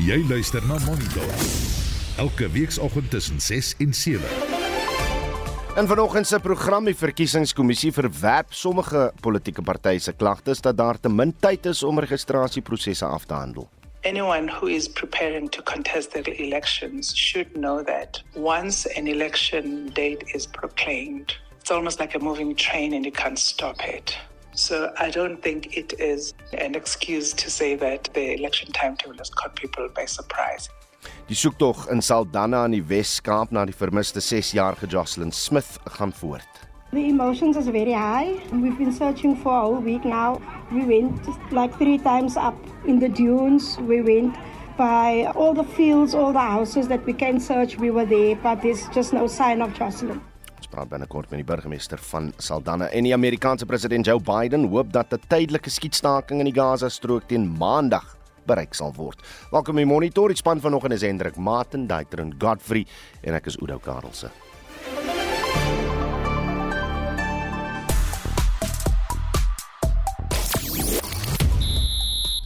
Jy luister na Monitor. Elke weekoggend tussen 6 en 7. In vanoggend se program die verkiesingskommissie verwerp sommige politieke partye se klagtes dat daar te min tyd is om registrasieprosesse af te handel. Anyone who is preparing to contest the elections should know that once an election date is proclaimed, it's almost like a moving train and you can't stop it. So I don't think it is an excuse to say that the election timetable has caught people by surprise. Die soektog in Saldanha in die Wes-Kaap na die vermiste 6-jarige Jocelyn Smith gaan voort. The emotions is very high. We've been searching for a whole week now. We went like three times up in the dunes. We went by all the fields, all the houses that we can search. We were there, but there's just no sign of Jocelyn. Praat binnekort met die burgemeester van Saldanha en die Amerikaanse president Joe Biden hoop dat 'n tydelike skietstaking in die Gaza-strook teen Maandag bereik sal word. Welkom by Monitor. Die span vanoggend is Hendrik Martin, Daiter en Godfrey en ek is Udo Karlse.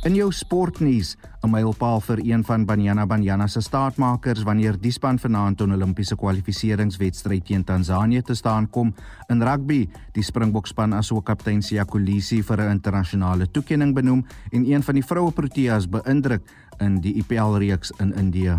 In jou sportnuus, 'n mylpaal vir een van Banyana Banyana se staatmakers wanneer die span vanaand 'n Olimpiese kwalifikasiewedstryd teen Tansanië te staan kom in rugby. Die Springbokspan as ook kaptein Siya Kolisi vir 'n internasionale toekenning benoem en een van die vroue Proteas beïndruk in die IPL reeks in Indië.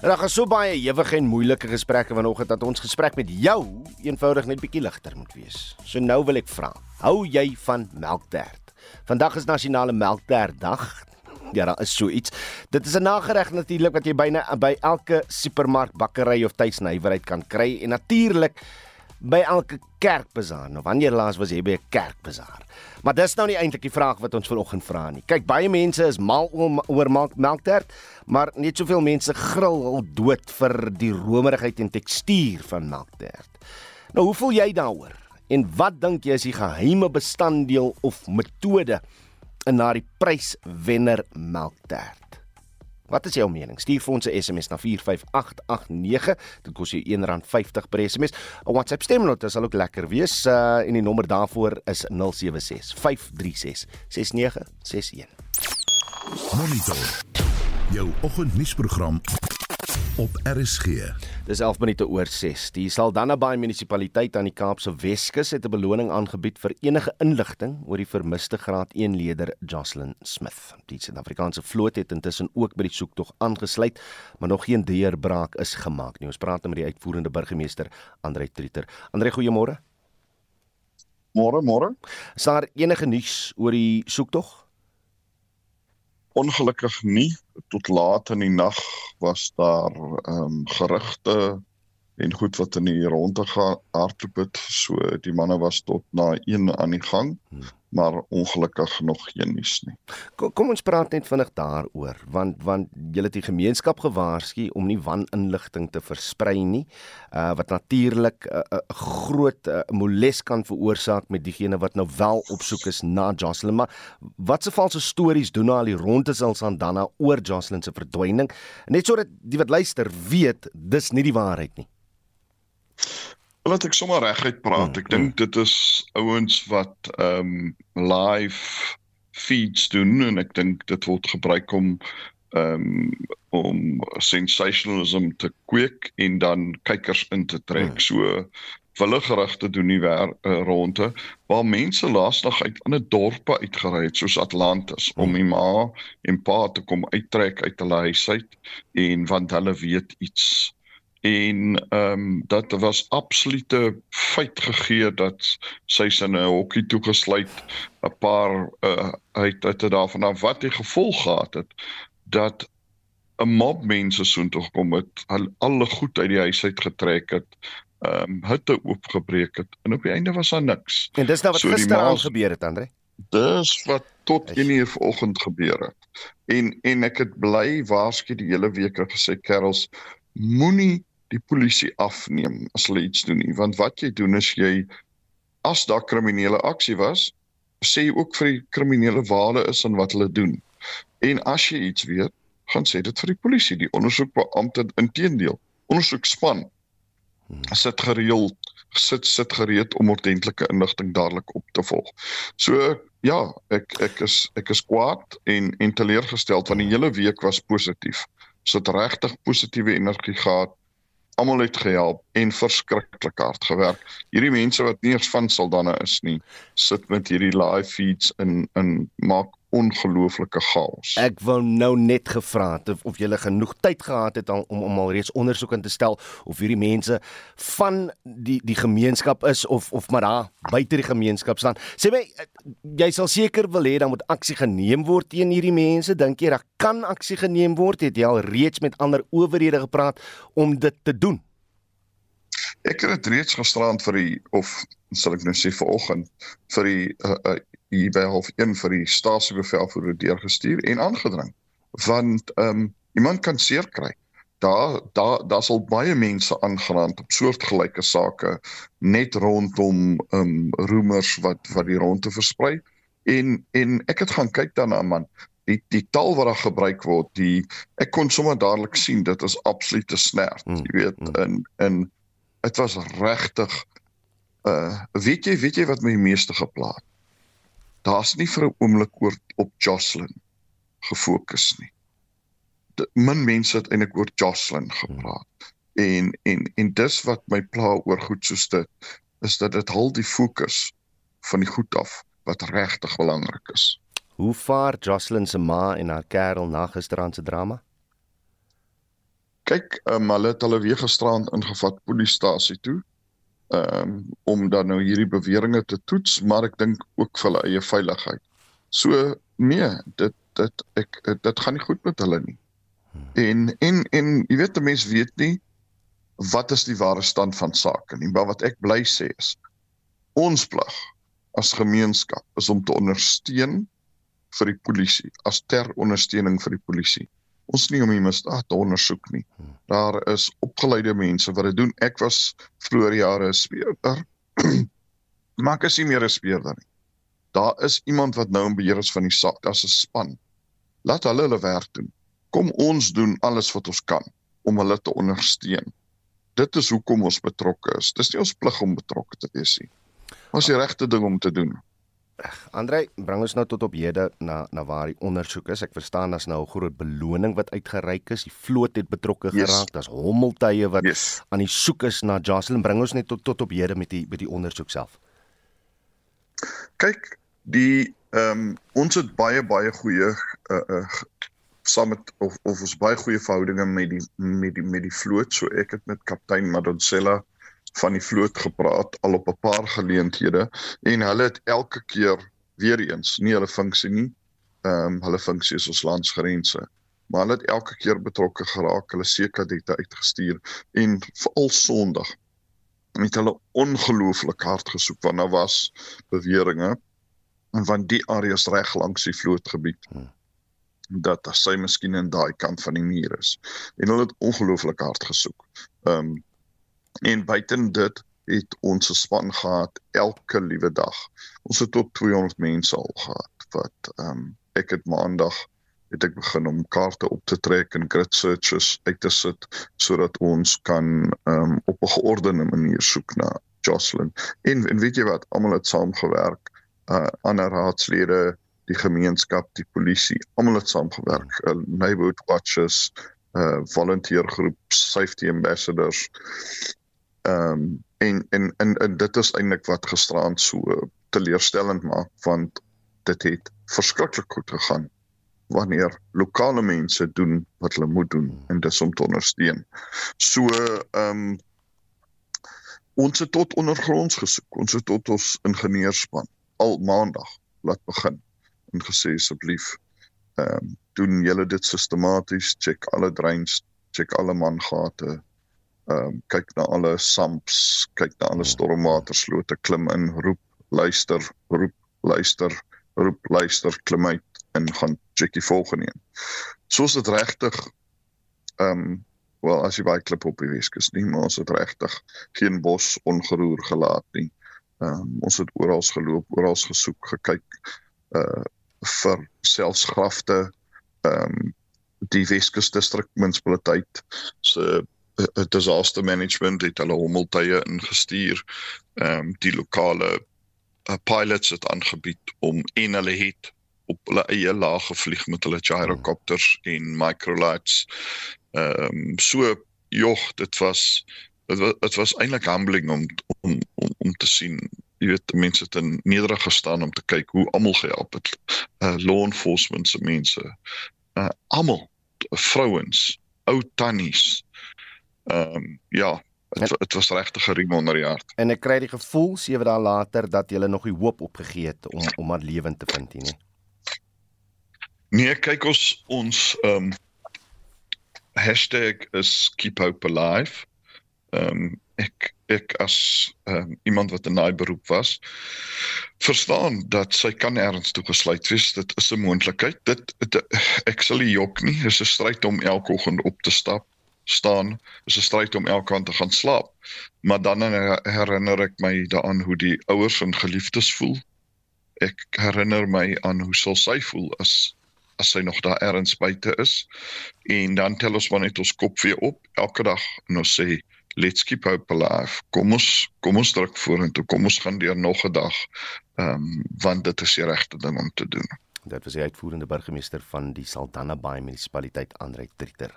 Daar gaan so baie ewige en moeilike gesprekke vanoggend dat ons gesprek met jou eenvoudig net bietjie ligter moet wees. So nou wil ek vra, hou jy van melktert? Vandag is nasionale melkterdag. Ja, daar is so iets. Dit is 'n nagereg natuurlik wat jy byna by elke supermark, bakkery of tuisnywerheid kan kry en natuurlik by elke kerkbazaar. Nou wanneer laas was jy by 'n kerkbazaar? Maar dis nou nie eintlik die vraag wat ons vanoggend vra nie. Kyk, baie mense is mal om oor melk, melktert, maar net soveel mense gril al dood vir die romerigheid en tekstuur van melktert. Nou, hoe voel jy daaroor? En wat dink jy is die geheime bestanddeel of metode in na die pryswenner melktert? Wat is jou mening? Stuur vir ons 'n SMS na 45889. Dit kos jou R1.50 per SMS. 'n WhatsApp stemnota sal ook lekker wees. Uh en die nommer daarvoor is 076 536 6961. Monitor. Jou oggendnuusprogram op RSG. Dis 11 minute oor 6. Die Saldanha Bay munisipaliteit aan die Kaapse Weskus het 'n beloning aangebied vir enige inligting oor die vermiste graad 1 leerder Jocelyn Smith. Die Suid-Afrikaanse vloot het intussen ook by die soektog aangesluit, maar nog geen deurbraak is gemaak nie. Ons praat nou met die uitvoerende burgemeester, Andre Trieter. Andre, goeiemôre. Môre, môre. Is daar enige nuus oor die soektog? Ongelukkig nie. Tot laat in die nag was daar ehm um, gerugte en goed wat in die ronde gehardloop het. So die manne was tot na 1 aan die gang. Hmm maar ongelukkig nog geen nuus nie. Kom, kom ons praat net vinnig daaroor want want julle het die gemeenskap gewaarsku om nie waninligting te versprei nie uh, wat natuurlik 'n uh, uh, groot uh, moles kan veroorsaak met diegene wat nou wel op soek is na Jocelyn. Maar watse valse stories doen nou al die rondes al Sandana oor Jocelyn se verdwyning? Net sodat die wat luister weet dis nie die waarheid nie Laat ek sommer reguit praat. Hmm, ek dink hmm. dit is ouens wat ehm um, live feeds doen en ek dink dit word gebruik om ehm um, om sensationalism te kweek en dan kykers in te trek. Hmm. So wille gerigte doen nie weer uh, ronde waar mense laasdag uit ander dorpe uitgery het soos Atlantis om die ma en pa te kom uittrek uit hulle huis uit en want hulle weet iets en ehm um, dat was absolute feit gegee dat sy sin 'n hokkie toegesluit. 'n paar uh, uit uit daarvan af wat die gevolg gehad het dat 'n mob mense so toe gekom het al alle goed uit die huis uit getrek het ehm um, hutte oopgebreek het en op die einde was daar niks. En dis nou wat so gister gebeur het Andre dis wat tot 1 uur vanoggend gebeur het. En en ek het bly waarsku die hele week gesê kerels moenie die polisie afneem as hulle iets doen nie. Want wat jy doen is jy as daar kriminele aksie was sê jy ook vir die kriminele wale is en wat hulle doen. En as jy iets weet gaan sê dit vir die polisie. Die ondersoekbeampte inteendeel ondersoekspan sit gereeld sit sit gereed om ordentlike inligting dadelik op te volg. So ja, ek ek is ek is kwaad en en teleurgesteld want die hele week was positief. So dit regtig positiewe energie gehad. Almal het gehelp en verskriklik hard gewerk. Hierdie mense wat nie eens van Saldanha is nie, sit met hierdie live feeds in in maak ongelooflike chaos. Ek wou nou net gevra het of, of jy genoeg tyd gehad het om om al reeds ondersoek in te stel of hierdie mense van die die gemeenskap is of of maar daar buite die gemeenskap staan. Sê my jy sal seker wil hê dan moet aksie geneem word teen hierdie mense. Dink jy daar kan aksie geneem word? Het jy al reeds met ander owerhede gepraat om dit te doen? Ek het reeds gisterand vir die of sal ek nou sê vanoggend vir die uh, uh, hier by half 1 vir die stasiebevelvoerder deurgestuur en aangedring. Want ehm um, iemand kan seer kry. Daar daar daar sal baie mense aangerand op soortgelyke sake net rondom ehm um, roemers wat wat die rondte versprei. En en ek het gaan kyk daarna man. Die die taal wat daar gebruik word die ek kon sommer dadelik sien dit is absolute snert hmm, jy weet. en en dit was regtig uh weet jy weet jy wat my meeste geplaag daar's nie vir 'n oomblik oor op Jocelyn gefokus nie. De, min mense het eintlik oor Jocelyn gepraat. En en en dis wat my pla oor goed soos dit is dat dit hul die fokus van die goed af wat regtig belangrik is. Hoe vaar Jocelyn se ma en haar kerel na gisterand se drama? Kyk, um, hulle het hulle weer gisterand ingevat polisiestasie toe um, om dan nou hierdie beweringe te toets, maar ek dink ook vir hulle eie veiligheid. So nee, dit dit ek dit gaan nie goed met hulle nie. En en en jy weet mense weet nie wat is die ware stand van sake nie, maar wat ek bly sê is ons plig as gemeenskap is om te ondersteun vir die polisie as ter ondersteuning vir die polisie ons nie om die misdaad te ondersoek nie. Daar is opgeleide mense wat dit doen. Ek was vroeër jare 'n speurder. maar ek is nie meer 'n speurder nie. Daar is iemand wat nou in beheer is van die saak. Daar's 'n span. Laat hulle hulle werk doen. Kom ons doen alles wat ons kan om hulle te ondersteun. Dit is hoekom ons betrokke is. Dis nie ons plig om betrokke te wees nie. Ons is die regte ding om te doen. Andrei, bring ons nou tot op hede na na waar die ondersoek is. Ek verstaan daar's nou 'n groot beloning wat uitgereik is. Die vloot het betrokke yes. geraak. Daar's hommeltuie wat yes. aan die soek is na Jocelyn. Bring ons net tot tot op hede met die met die ondersoek self. Kyk, die ehm um, ons het baie baie goeie uh uh saam met of of ons baie goeie verhoudinge met die met die met die vloot. So ek het met kaptein Madonsela van die vloot gepraat al op 'n paar geleenthede en hulle het elke keer weer eens nie hulle funksie nie. Ehm um, hulle funksie is ons landsgrense. Maar hulle het elke keer betrokke geraak, hulle seekadette uitgestuur en veral Sondag het hulle ongelooflik hard gesoek want daar was beweringe van die areas reg langs die vlootgebied hmm. dat sy miskien in daai kant van die muur is en hulle het ongelooflik hard gesoek. Ehm um, En buiten dit het ons 'n span gehad elke liewe dag. Ons het tot 200 mense al gehad wat ehm um, ek het maandag het ek begin om kaarte op te trek en grid searches uit te sit sodat ons kan ehm um, op 'n geordende manier soek na Jocelyn. En en weet jy wat, almal het saamgewerk. Uh ander raadslede, die gemeenskap, die polisie, almal het saamgewerk. Uh, neighborhood watches, uh volunteer groep, safety ambassadors Ehm um, en, en en en dit is eintlik wat gisterand so teleurstellend maak want dit het verskriklik goed gegaan wanneer lokale mense doen wat hulle moet doen en dis om te ondersteun. So ehm um, ons het tot ondergronds gesoek. Ons het tot ons ingenieurspan al maandag laat begin en gesê asseblief ehm um, doen julle dit sistematies, check alle dreins, check alle mangate, ehm um, kyk na alle samps, kyk na alle stormwaterslote, klim in, roep, luister, roep, luister, roep, luister, klim uit en gaan check die volgende een. Soos dit regtig ehm um, wel as jy baie klip op die Weskus nie, maar ons het regtig geen bos ongeroer gelaat nie. Ehm um, ons het oral geloop, oral gesoek, gekyk uh vir selfs grafte ehm um, die Weskus distrik munisipaliteit se 'n disaster management het hulle hommeltuie ingestuur. Ehm um, die lokale uh, pilots het aangebied om en hulle het op hulle eie laag gevlieg met hulle gyrocopters en microlights. Ehm um, so jog, dit was dit was, dit was eintlik humbling om om om om te sien jy weet mense het in nederig gestaan om te kyk hoe almal gehelp het. Uh law enforcement se mense. Uh almal vrouens, ou tannies. Ehm um, ja, dit was regtig 'n riem onder die hart. En ek kry die gevoel sewe dae later dat jy nog die hoop opgegee het om om maar lewend te vind hier nie. Nee, kyk ons ons ehm um, #is keep hope alive. Ehm um, ek ek as um, iemand wat in daai beroep was verstaan dat sy kan erns toe gesluit wees dit is 'n moontlikheid dit, dit ek sal nie jok nie dis 'n stryd om elke oggend op te stap staan is 'n stryd om elke aand te gaan slaap maar dan herinner ek my daaraan hoe die ouers en geliefdes voel ek herinner my aan hoe sal sy voel as as sy nog daar erns buite is en dan tel ons maar net ons kop weer op elke dag en ons sê let's keep hope alive. Kom ons kom ons druk vorentoe. Kom ons gaan deur nog 'n dag. Ehm um, want dit is die regte ding om te doen. Dit was die uitvoerende burgemeester van die Saldanha Bay munisipaliteit Andre Triter.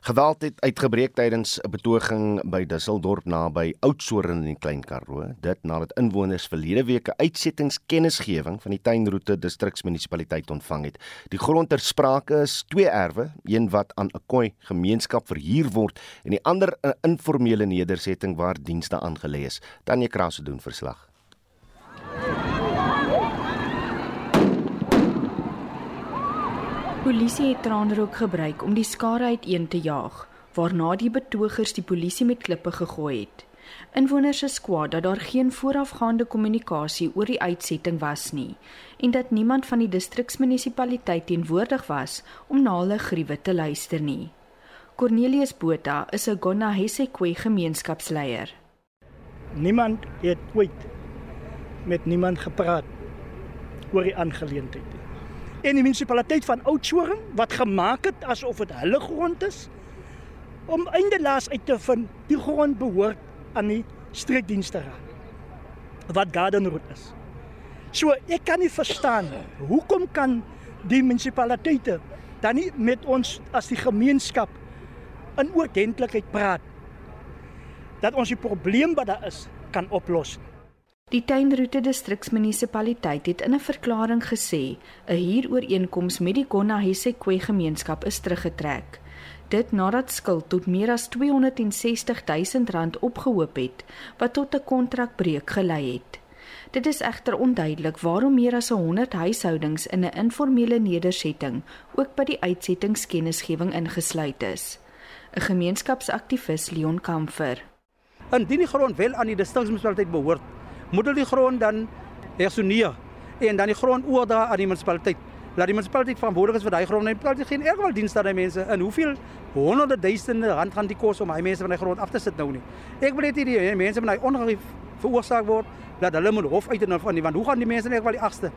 Geweld het uitgebreek tydens 'n betoging by Dusseldorp naby Oudtshoorn in die Klein Karoo. Dit nadat inwoners verlede week 'n uitsettingskennisgewing van die Tuinroete distriksmunisipaliteit ontvang het. Die grond ter sprake is twee erwe, een wat aan 'n Khoi gemeenskap verhuur word en die ander 'n informele nedersetting waar dienste aangelê is. Tanye Kraase doen verslag. Polisie het traanrook gebruik om die skare uiteen te jaag, waarna die betogers die polisie met klippe gegooi het. Inwoners is kwaad dat daar geen voorafgaande kommunikasie oor die uitsetting was nie en dat niemand van die distriksmunisipaliteit teenwoordig was om na hulle gruwe te luister nie. Cornelius Botha is 'n Gonahese-Kwe gemeenskapsleier. Niemand het ooit met niemand gepraat oor die aangeleentheid en die munisipaliteit van Oudtshoorn wat gemaak het asof dit hulle grond is om eindelaas uit te vind die grond behoort aan die streekdienste raad wat Garden Road is. So ek kan nie verstaan hoekom kan die munisipaliteite dan nie met ons as die gemeenskap in oordentlikheid praat dat ons die probleem wat daar is kan oplos. Die Tuinroete distriksmunisipaliteit het in 'n verklaring gesê 'n huurooreenkoms met die Gonahese Kwe gemeenskap is teruggetrek. Dit nadat skuld tot meer as 260 000 rand opgehoop het wat tot 'n kontrakbreuk gelei het. Dit is egter onduidelik waarom meer as 100 huishoudings in 'n informele nedersetting ook by die uitsettingskennisgewing ingesluit is. 'n Gemeenskapsaktivis Leon Kamfer. Indien die grond wel aan die distriksmunisipaliteit behoort, moet hulle die grond dan hersoneer en dan die grond oordra aan die munisipaliteit. Laat die munisipaliteit verantwoordelik is vir daai grond en betaal geen enkel diens aan die mense. En hoeveel honderde duisende rand gaan dit kos om daai mense van daai grond af te sit nou nie. Ek wil net hê die mense van daai ongerief veroorsaak word dat hulle moet hof uit en van die want hoe gaan die mense net wel die agste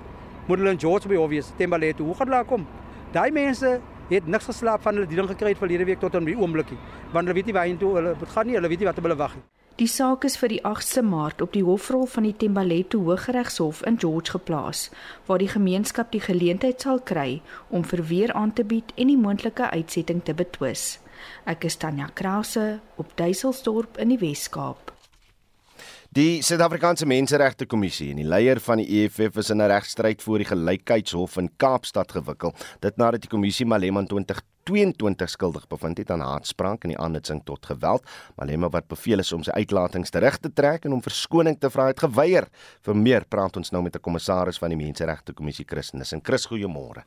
moet hulle in George by obvious Timberlake hoe gaan hulle kom? Daai mense het niks geslaap van hulle diening gekry het verlede week tot in die oomblikie want hulle weet nie waarheen toe hulle gaan nie hulle weet nie wat hulle wag nie. Die saak is vir die 8ste Maart op die hofrol van die Tembaleto Hooggeregshof in George geplaas, waar die gemeenskap die geleentheid sal kry om verweer aan te bied en die moontlike uitsetting te betwis. Ek is Tanya Krause op Duiselsdorp in die Wes-Kaap. Die Suid-Afrikaanse Menseregte Kommissie en die leier van die EFF is in 'n regstryd voor die Gelykheidshof in Kaapstad gewikkel. Dit nadat die kommissie Malema 2022 skuldig bevind het aan haatspraak en die aanhitsing tot geweld. Malema wat beveel is om sy uitlatings terug te trek en om verskoning te vra het geweier. Vir meer praat ons nou met 'n kommissaris van die Menseregte Kommissie Christus en Chris goeiemôre.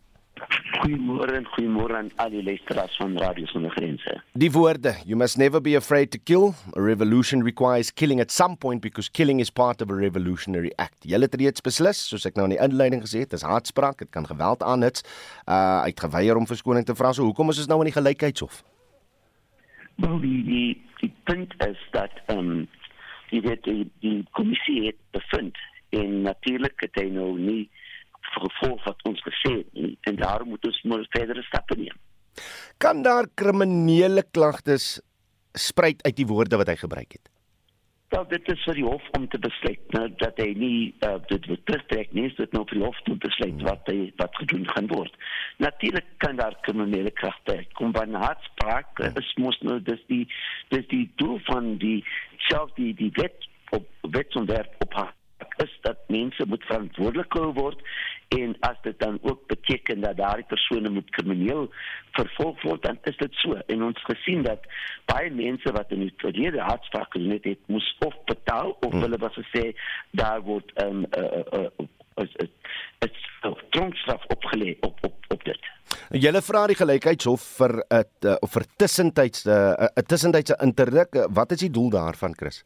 Goeiemôre en goeiemôre aan al die luisteraars van Radio Sonder Grense. Die woorde, you must never be afraid to kill. A revolution requires killing at some point because killing is part of a revolutionary act. Julle het reeds beslis, soos ek nou in die inleiding gesê het, dis haatspraak, dit kan geweld aanhits. Uh uitgeweier om verskoning te vra. So hoekom is ons nou in die gelykheidshof? Wel die die die punt is dat ehm um, die die die kommissie het bevind en natuurlik het hy nou nie gevolg wat ons gesê het nie en daarom moet ons maar verdere stappe neem. Kan daar kriminele klagtes spruit uit die woorde wat hy gebruik het? Wel dit is vir die hof om te besluit nou dat hy nie uh, dit wil terugtrek nie, is dit nou vir die hof om te besluit wat hy wat gedoen gaan word. Natuurlik kan daar kriminele kragte kom by haatspraak is mos nou dis die dis die doel van die self die die wet op wetsontwerp op haar is dat mense moet verantwoordelik gehou word en as dit dan ook beteken dat daardie persone moet krimineel vervolg word dan is dit so en ons gesien dat baie mense wat in die verlede hartspraak gedoen het, moes of betaal of hmm. hulle was gesê daar word 'n um, uh, uh, uh, is tronkstraf opgelê op op op dit. Julle vra die gelykheidshof vir 'n uh, of vir tussentydse 'n uh, tussentydse interdik. Wat is die doel daarvan, Chris?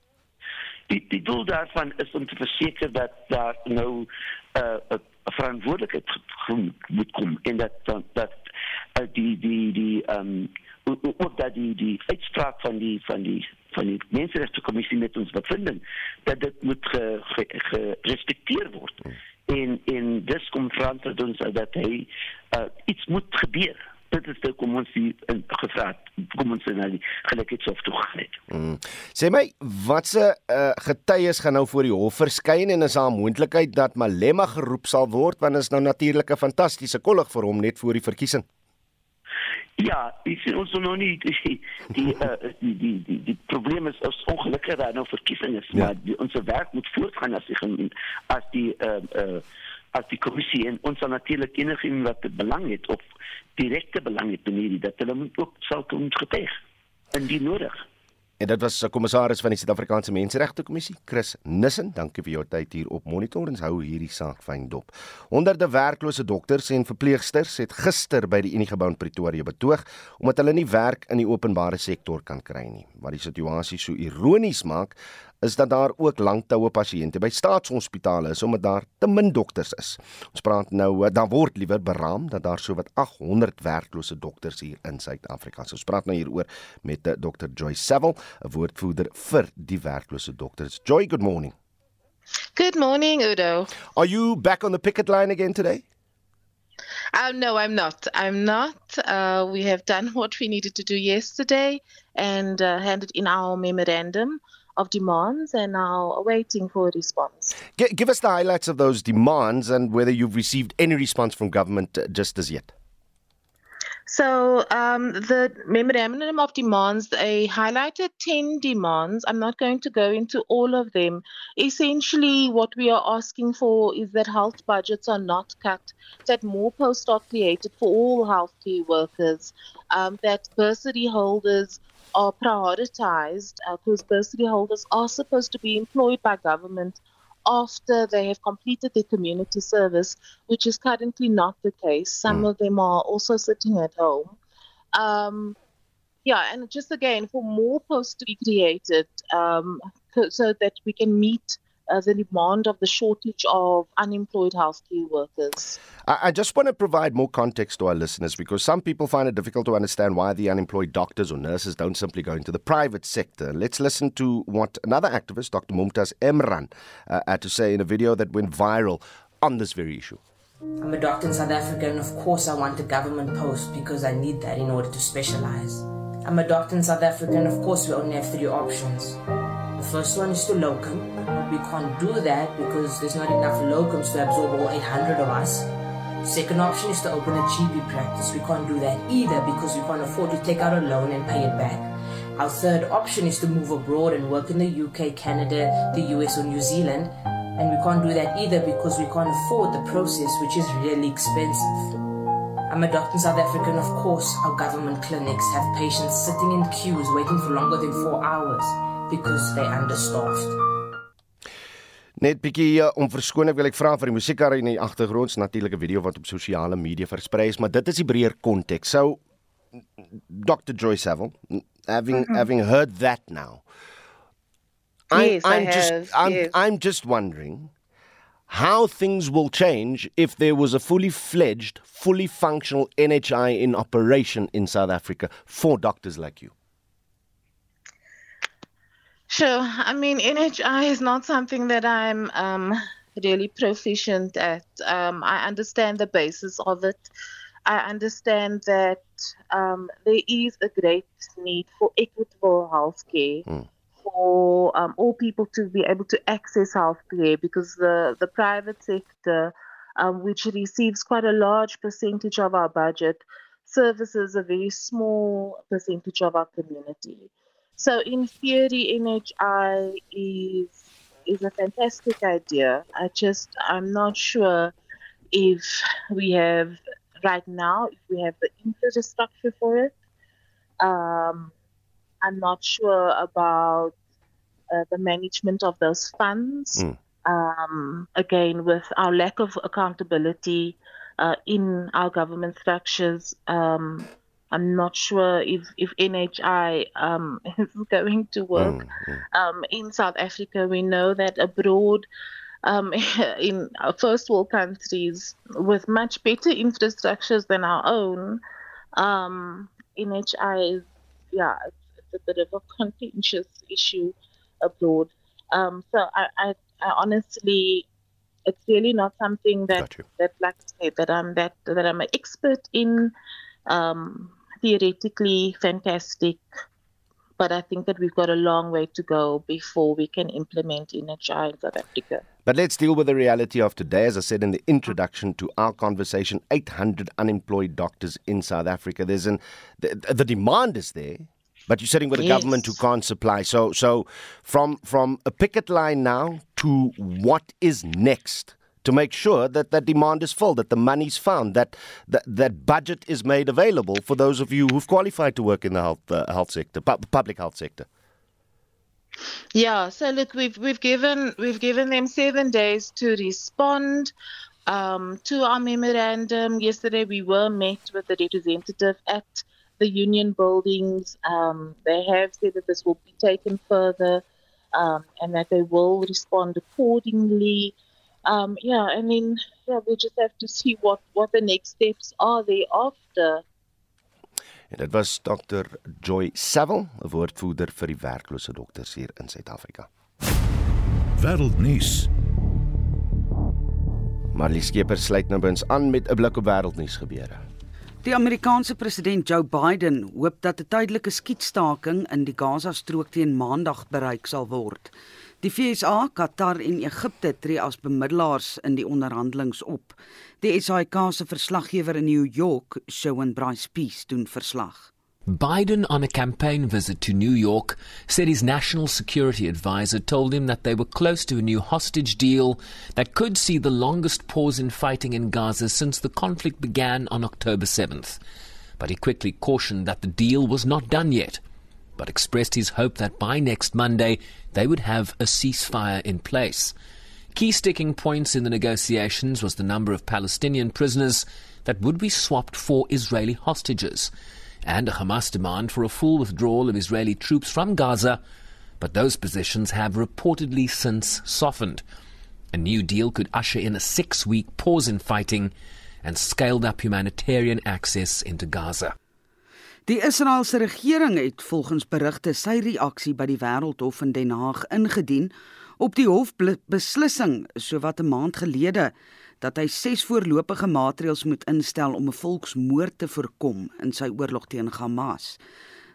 Die die doel daarvan is om te verseker dat daar nou 'n uh, 'n verantwoordelikheid moet kom en dat dat, dat uh, die die die ehm um, ook dat die die uitspraak van die van die van die menseregtekommissie met ons bevinding dat dit moet gerespekteer ge, ge word. Hmm en en dis kom verantwoord ons dat hy uh, iets moet gebeur dit is dit kom ons hier gevra kom ons nou gelykheidshof toe gegaan mm. sê my watse uh, getuies gaan nou voor die hof verskyn en is daar 'n moontlikheid dat Malema geroep sal word want is nou natuurlik 'n fantastiese kollig vir hom net voor die verkiesing Ja, ik zie ons nog niet. Die, die, uh, die, die, die, die probleem is als ongelukkig daar nou verkiezing is. Ja. Maar die, onze werk moet voortgaan als die, als die, uh, uh, als die commissie. En ons zal natuurlijk enigeen wat het belang heeft, of directe belang heeft, dat hulle moet ook zal kunnen getuigen. En die nodig. En dit was 'n kommissaris van die Suid-Afrikaanse Menseregte Kommissie, Chris Nissen. Dankie vir jou tyd hier op Monitor en hou hierdie saak fyn dop. Honderde werklose dokters en verpleegsters het gister by die Unigebou in Pretoria betoog omdat hulle nie werk in die openbare sektor kan kry nie. Wat die situasie so ironies maak, is dat daar ook langtoue pasiënte by staatshospitale is omdat daar te min dokters is. Ons praat nou eh, dan word liewer beraam dat daar sowat 800 werklose dokters hier in Suid-Afrika. So ons praat nou hieroor met eh, Dr. Joy Saville, 'n woordvoerder vir die werklose dokters. Joy, good morning. Good morning, Udo. Are you back on the picket line again today? Uh, no, I'm not. I'm not. Uh, we have done what we needed to do yesterday and uh, handed in our memorandum of demands and now waiting for a response. G- give us the highlights of those demands and whether you've received any response from government uh, just as yet. So um, the memorandum of demands, they highlighted 10 demands. I'm not going to go into all of them. Essentially, what we are asking for is that health budgets are not cut, that more posts are created for all healthcare workers, um, that bursary holders are prioritized because uh, bursary holders are supposed to be employed by government after they have completed their community service, which is currently not the case. Some mm. of them are also sitting at home. Um, yeah, and just again, for more posts to be created um, so that we can meet uh, the demand of the shortage of unemployed healthcare workers. I, I just want to provide more context to our listeners because some people find it difficult to understand why the unemployed doctors or nurses don't simply go into the private sector. Let's listen to what another activist, Dr. Mumtaz Emran, uh, had to say in a video that went viral on this very issue. I'm a doctor in South Africa, and of course, I want a government post because I need that in order to specialize. I'm a doctor in South Africa, and of course, we only have three options. The first one is to locum. We can't do that because there's not enough locums to absorb all 800 of us. Second option is to open a GP practice. We can't do that either because we can't afford to take out a loan and pay it back. Our third option is to move abroad and work in the UK, Canada, the US, or New Zealand. And we can't do that either because we can't afford the process, which is really expensive. I'm a doctor in South Africa, and of course, our government clinics have patients sitting in queues waiting for longer than four hours. Because they understaffed. Net bietjie uh, om verskoning wil ek vra vir die musiekar in die agtergrond, natuurlik 'n video wat op sosiale media versprei is, maar dit is die breër konteks. So Dr. Joy Saville, having mm -hmm. having heard that now. I, yes, I'm I just have, I'm yes. I'm just wondering how things will change if there was a fully fledged, fully functional NHI in operation in South Africa for doctors like you. Sure. I mean, NHI is not something that I'm um, really proficient at. Um, I understand the basis of it. I understand that um, there is a great need for equitable healthcare mm. for um, all people to be able to access healthcare because the, the private sector, um, which receives quite a large percentage of our budget, services a very small percentage of our community. So, in theory, NHI is is a fantastic idea. I just I'm not sure if we have right now if we have the infrastructure for it. Um, I'm not sure about uh, the management of those funds. Mm. Um, again, with our lack of accountability uh, in our government structures, um, I'm not sure if, if NHI um, is going to work. Um, in South Africa, we know that abroad, um, in first world countries with much better infrastructures than our own, um, NHI is, yeah, it's, it's a bit of a contentious issue abroad. Um, so I, I, I honestly, it's really not something that that like I said that I'm that that I'm an expert in. Um, theoretically fantastic, but I think that we've got a long way to go before we can implement in South Africa. But let's deal with the reality of today. As I said in the introduction to our conversation, 800 unemployed doctors in South Africa. There's an the, the demand is there, but you're sitting with a Yes. government who can't supply. So, so from from a picket line now to what is next to make sure that that demand is filled, that the money's found, that that, that budget is made available for those of you who've qualified to work in the health uh, health sector, pu- public health sector. Yeah, so look, we've we've given we've given them seven days to respond um, to our memorandum. Yesterday, we were met with the representative at the union buildings. Um, they have said that this will be taken further um, and that they will respond accordingly. Um, yeah, I mean, yeah, we just have to see what what the next steps are thereafter. En dit was Dr Joy Saville, 'n woordvoerder vir die werklose dokters hier in Suid-Afrika. Wêreldnuus. Marlie Skeper sluit nou by ons aan met 'n blik op wêreldnuus gebeure. Die Amerikaanse president Joe Biden hoop dat 'n tydelike skietstaking in die Gaza-strook teen Maandag bereik sal word. Die VSA, Qatar en Egipte tree as bemiddelaars in die onderhandelinge op. Die SAK se verslaggewer in New York, Shawn Bryce Peace, doen verslag. Biden, on a campaign visit to New York, said his national security advisor told him that they were close to a new hostage deal that could see the longest pause in fighting in Gaza since the conflict began on October 7th. But he quickly cautioned that the deal was not done yet, but expressed his hope that by next Monday they would have a ceasefire in place. Key sticking points in the negotiations was the number of Palestinian prisoners that would be swapped for Israeli hostages and a Hamas demand for a full withdrawal of Israeli troops from Gaza, but those positions have reportedly since softened. A new deal could usher in a six week pause in fighting and scaled up humanitarian access into Gaza. Die Israeliese regering het volgens berigte sy reaksie by die Wêreldhof in Den Haag ingedien op die hof beslissing sowat 'n maand gelede dat hy ses voorlopige maatreëls moet instel om 'n volksmoord te voorkom in sy oorlog teen Hamas.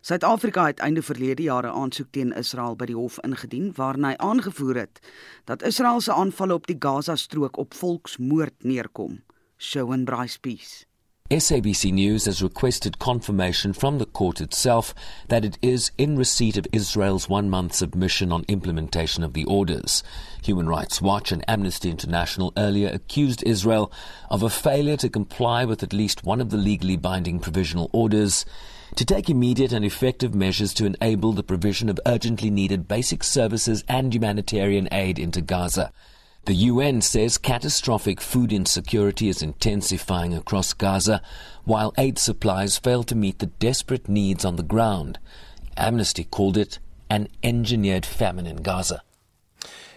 Suid-Afrika het einde verlede jaar 'n aansoek teen Israel by die hof ingedien waarin hy aangevoer het dat Israel se aanvalle op die Gaza-strook op volksmoord neerkom. Shawn Bryce Peace. SABC News has requested confirmation from the court itself that it is in receipt of Israel's one month submission on implementation of the orders. Human Rights Watch and Amnesty International earlier accused Israel of a failure to comply with at least one of the legally binding provisional orders, to take immediate and effective measures to enable the provision of urgently needed basic services and humanitarian aid into Gaza. The UN says catastrophic food insecurity is intensifying across Gaza, while aid supplies fail to meet the desperate needs on the ground. Amnesty called it an engineered famine in Gaza.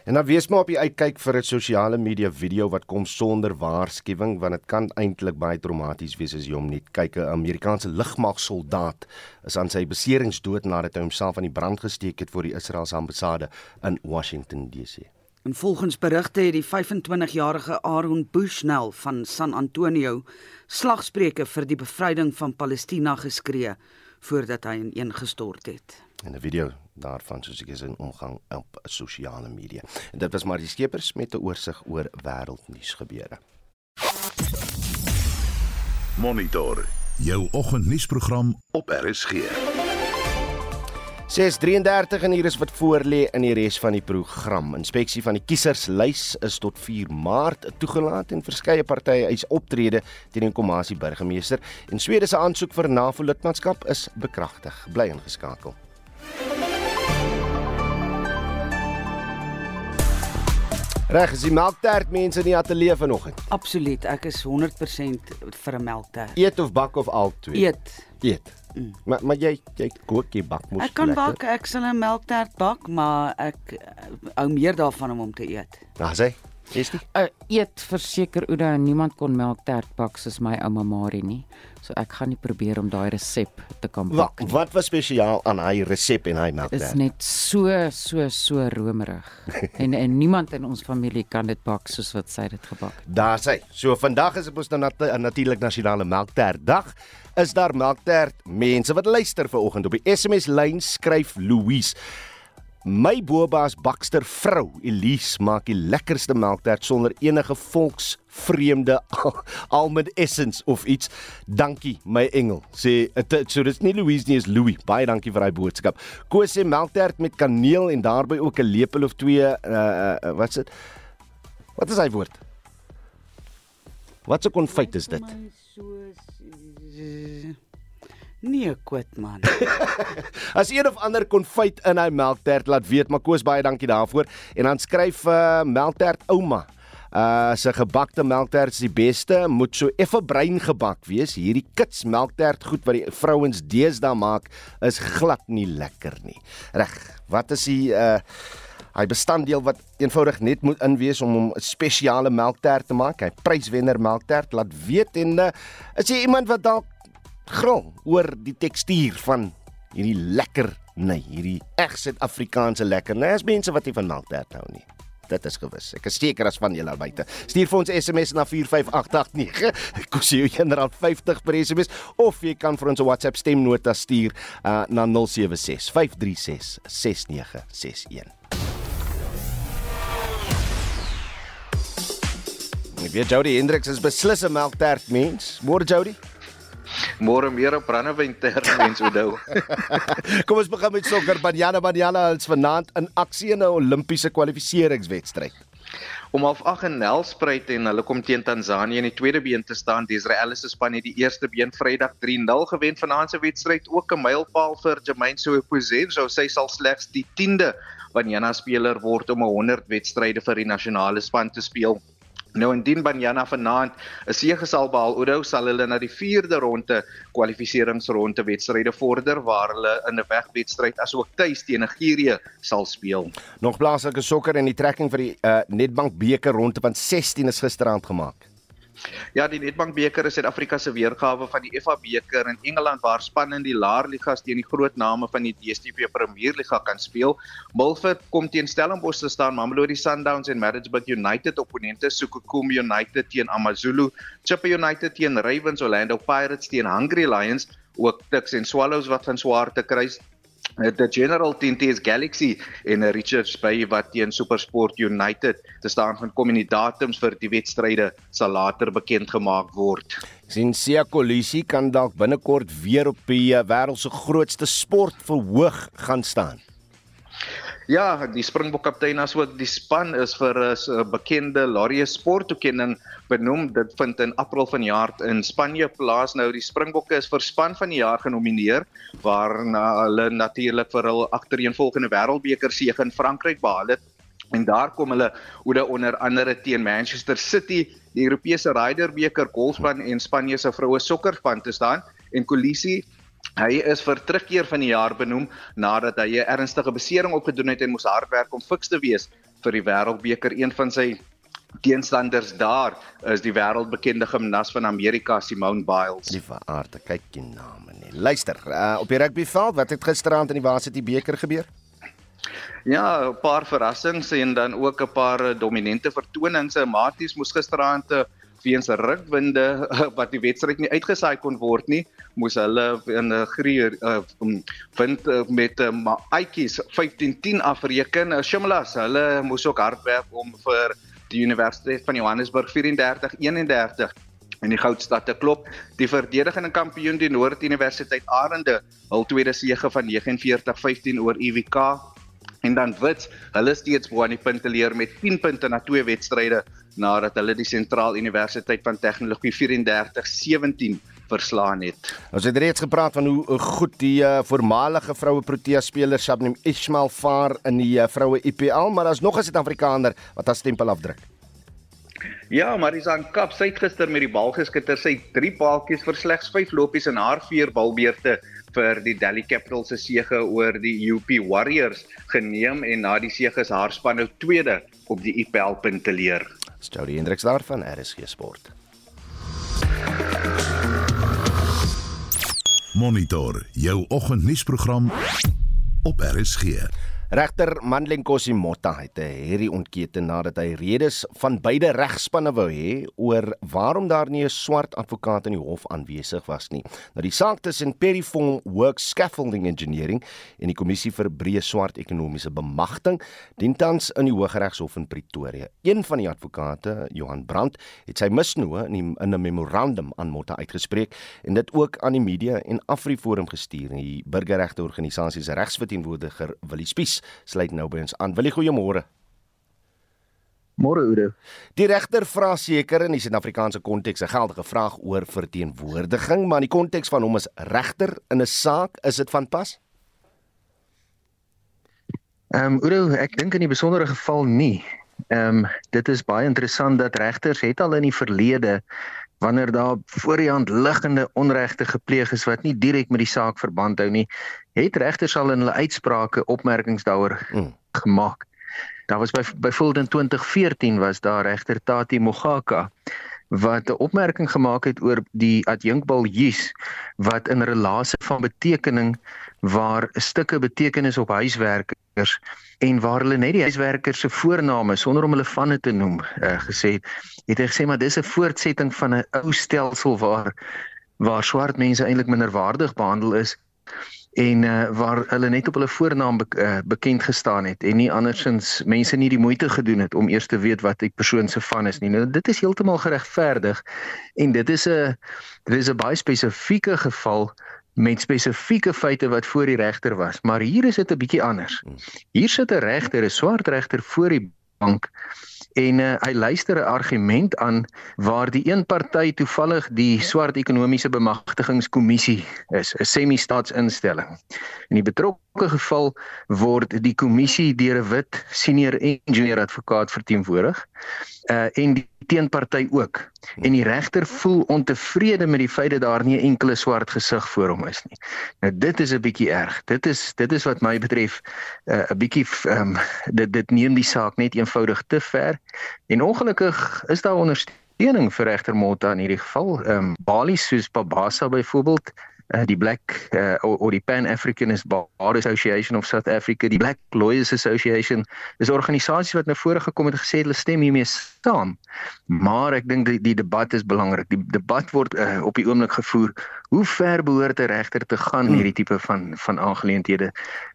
En dan wees maar op die uitkyk vir 'n sosiale media video wat kom sonder waarskuwing want dit kan eintlik baie traumaties wees as jy hom nie kyk 'n Amerikaanse lugmagsoldaat is aan sy beserings dood nadat hy homself aan die brand gesteek het voor die Israeliese ambassade in Washington DC. En volgens berigte het die 25-jarige Aaron Bushnell van San Antonio slagspreuke vir die bevryding van Palestina geskree voordat hy ineengestort het. En 'n video daarvan soos ek is in omgang op sosiale media. En dit was maar die skepers met 'n oorsig oor wêreldnuus gebeure. Monitor jou oggendnuusprogram op RSG. 6:33 en hier is wat voor lê in die res van die program. Inspeksie van die kieserslys is tot 4 Maart toegelaat en verskeie partye eis optrede teen die Kommissie burgemeester en Swede se aansoek vir NAVO-lidmaatskap is bekragtig. Bly ingeskakel. Reg, is die melktert mense in die ateljee vanoggend. Absoluut, ek is 100% vir 'n melktert. Eet of bak of al twee? Eet. Eet. Mm. Maar maar jy jy kook jy bak mos. Ek kan lekker. bak, ek sal 'n melktert bak, maar ek uh, hou meer daarvan om om te eet. Nou sê, is dit? Uh, eet verseker Ouda niemand kon melktert bak soos my ouma Marie nie. So ek gaan nie probeer om daai resep te kan Wat bak nie. wat was spesiaal aan hy resep en hy Dit is melktert? net so so so romerig. en en niemand in ons familie kan dit bak soos wat sy dit gebak het. Daar sê. So vandag is dit ons nou nat natuurlik nasionale melktert dag. Is daar melktert mense wat luister ver oggend op die SMS lyn skryf Louise. My bobaas bakster vrou Elise maak die lekkerste melktert sonder enige volksvreemde al- almond essence of iets. Dankie my engel. Sê so dit's nie Louise nie, is Louis. Baie dankie vir daai boodskap. Koos sê melktert met kaneel en daarbey ook 'n lepel of twee uh, uh wat's dit? Wat is hy woord? Wat 'n konfyt is dit? Nee, kwit man. As een of ander konfyt in hy melktert laat weet, maar Koos baie dankie daarvoor. En dan skryf uh, melktert ouma. Uh sy gebakte melktert is die beste, moet so effe bruin gebak wees. Hierdie kits melktert goed wat die vrouens deesdae maak is glad nie lekker nie. Reg. Wat is die uh hy bestanddeel wat eenvoudig net moet inwees om hom 'n spesiale melktert te maak. Hy pryswenner melktert laat weet en uh, is jy iemand wat dalk gril oor die tekstuur van hierdie lekker nee, hierdie reg Suid-Afrikaanse lekker. Nee, is mense wat nie van melktert hou nie. Dit is gewis. Ek is seker as van julle buite. Stuur vir ons SMS na 45889. Kos jy R1.50 per SMS of jy kan vir ons 'n WhatsApp stemnota stuur uh, na 076 536 6961. Ek weet Jody Hendriks is beslis 'n melktert mens. Môre Jody. Môre meer op brandewyn ter mens onthou. Kom ons begin met sokker. Banyana Banyana is vanaand in aksie in 'n Olimpiese kwalifikasiewedstryd. Om half 8 in Nelspruit en hulle kom teen Tansanië in die tweede been te staan. Die Israeliese se span het die eerste been Vrydag 3-0 gewen vanaand se wedstryd. Ook 'n mylpaal vir Jermaine Soepozenzo. Sy sal slegs die 10de Banyana speler word om 'n 100 wedstryde vir die nasionale span te speel. Nou indien Banyana vanaand 'n sege sal behaal, Oudo sal hulle na die 4de ronde kwalifikasieringsronde wedstryde vorder waar hulle in 'n wegwedstryd asook tuis teen Nigerië sal speel. Nog plaaslike sokker en die trekking vir die uh, Nedbank beker ronde van 16 is gisteraand gemaak. Ja, die Nedbank beker is Suid-Afrika se weergawe van die FA beker in Engeland waar spanne in die laer ligas teen die groot name van die DStv Premier Liga kan speel. Milford kom teen Stellenbosch te staan, Mamelodi Sundowns en Maritzburg United opponente Sokokum United teen AmaZulu, Chippa United teen Ravens, Orlando Pirates teen Hungry Lions, ook Tuks en Swallows wat van swaar te kry die General teen TS Galaxy en Richards Bay wat teen SuperSport United te staan gaan kom en die datums vir die wedstryde sal later bekend gemaak word. sien Sia Kolisi kan dalk binnekort weer op die uh, wêreld se grootste sportverhoog gaan staan. Ja, die Springbok kaptein asook die span is vir 'n bekende Laureus sporttoekenning benoem. Dit vind in April vanjaar in Spanje plaas. Nou die Springbokke is vir span van die jaar genomineer waarna hulle natuurlik vir hul agtereenvolgende wêreldbeker sege in Frankryk behaal het. En daar kom hulle oor onder andere teen Manchester City, die Europese Ryder beker golfspan en Spanje se vroue sokkerspan te staan en Kolisi Hy is vir terugkeer van die jaar benoem nadat hy 'n ernstige besering opgedoen het en moes hardwerk om fiks te wees vir die Wêreldbeker. Een van sy teenstanders daar is die wêreldbekende gimnas van Amerika, Simone Biles. Die aarde, kyk die name nie. Luister, uh, op die rugbyveld, wat het gisteraand in die Varsity beker gebeur? Ja, 'n paar verrassings en dan ook 'n paar dominante vertonings. Maties moes gisteraand 'n weens rukwinde wat die wedstryd nie uitgesaai kon word nie, moes hulle in 'n greer uh, wind uh, met uh, uitjies 15-10 afreken. Uh, Shimlas, hulle moes ook hard werk om vir die Universiteit van Johannesburg 34-31 in die goudstad te klop. Die verdedigende kampioen die Noord Universiteit Arende, hul tweede sege van 49-15 oor UWK en dan Wits, hulle steeds bo aan die punte leer met 10 punte na twee wedstryde nadat hulle die Sentraal Universiteit van Tegnologie 34-17 verslaan het. Ons het reeds gepraat van hoe goed die uh, voormalige vroue Protea speler Shabnim Ismail vaar in die uh, vroue IPL, maar daar's nog 'n Suid-Afrikaner wat haar stempel afdruk. Ja, Marisan Kap sy het gister met die bal geskitter. Sy 3 paaltjies vir slegs 5 lopies in haar 4 balbeurte vir die Delhi Capitals se sege oor die UP Warriors geneem en na die sege is haar span nou tweede op die IPL punte leer. Jody Hendriks daar van RSG Sport. Monitor jou oggendnuusprogram op RSG. Regter Mandlenkosi Motta het 'n herrie ontkete nadat hy redes van beide regspanne wou hê oor waarom daar nie 'n swart advokaat in die hof aanwesig was nie. Nou die saak tussen Perifong Work Scaffolding Engineering en die Kommissie vir Breë Swart Ekonomiese Bemagtiging dien tans in die Hooggeregshof in Pretoria. Een van die advokate, Johan Brandt, het sy misnoë in, in 'n memorandum aan Motta uitgespreek en dit ook aan die media en AfriForum gestuur. Die burgerregte organisasie se regsverteenwoordiger Willie Spies sluit nou by ons aan. Wil jy goeiemôre? Môre Oude. Die regter vra seker in die Suid-Afrikaanse konteks 'n geldige vraag oor verteenwoordiging, maar in die konteks van hom as regter in 'n saak, is dit van pas? Ehm um, Oude, ek dink in die besondere geval nie. Ehm um, dit is baie interessant dat regters het al in die verlede wanneer daar voor die hand liggende onregte gepleeg is wat nie direk met die saak verband hou nie, het regters al in hulle uitsprake opmerkings daaroor mm. gemaak. Daar was by byvoorbeeld in 2014 was daar regter Tati Mogaka wat 'n opmerking gemaak het oor die adjunkbal Jus wat in relasie van betekening waar stukke betekenis op huiswerkers en waar hulle net die huiswerkers se voorname sonder om hulle vanne te noem uh, gesê het, het hy gesê maar dis 'n voortsetting van 'n ou stelsel waar waar swart mense eintlik minderwaardig behandel is en uh, waar hulle net op hulle voornaam be uh, bekend gestaan het en nie andersins mense nie die moeite gedoen het om eers te weet wat 'n persoon se van is nie. Nou dit is heeltemal geregverdig en dit is 'n dit is 'n baie spesifieke geval met spesifieke feite wat voor die regter was, maar hier is dit 'n bietjie anders. Hier sit 'n regter, 'n swart regter voor die bank en uh, hy luister 'n argument aan waar die een party toevallig die swart ekonomiese bemagtigingskommissie is, 'n semi-staatsinstelling. In die betrokke geval word die kommissie deur 'n wit senior engineer advokaat verteenwoordig uh en die teenparty ook. En die regter voel ontevrede met die feit dat daar nie 'n enkele swart gesig voor hom is nie. Nou dit is 'n bietjie erg. Dit is dit is wat my betref uh, 'n uh, bietjie ehm um, dit dit neem die saak net eenvoudig te ver. En ongelukkig is daar ondersteuning vir regter Motta in hierdie geval. Ehm um, Bali soos Babasa byvoorbeeld uh, die Black uh, of die Pan Africanist Bar Association of South Africa, die Black Lawyers Association, is organisasies wat nou voorgekom het en gesê hulle stem hiermee saam. Maar ek dink die, die debat is belangrik. Die debat word uh, op die oomblik gevoer. Hoe ver behoort 'n regter te gaan in hierdie tipe van van aangeleenthede?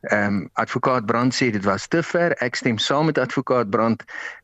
Ehm um, advokaat Brand sê dit was te ver. Ek stem saam met advokaat Brand.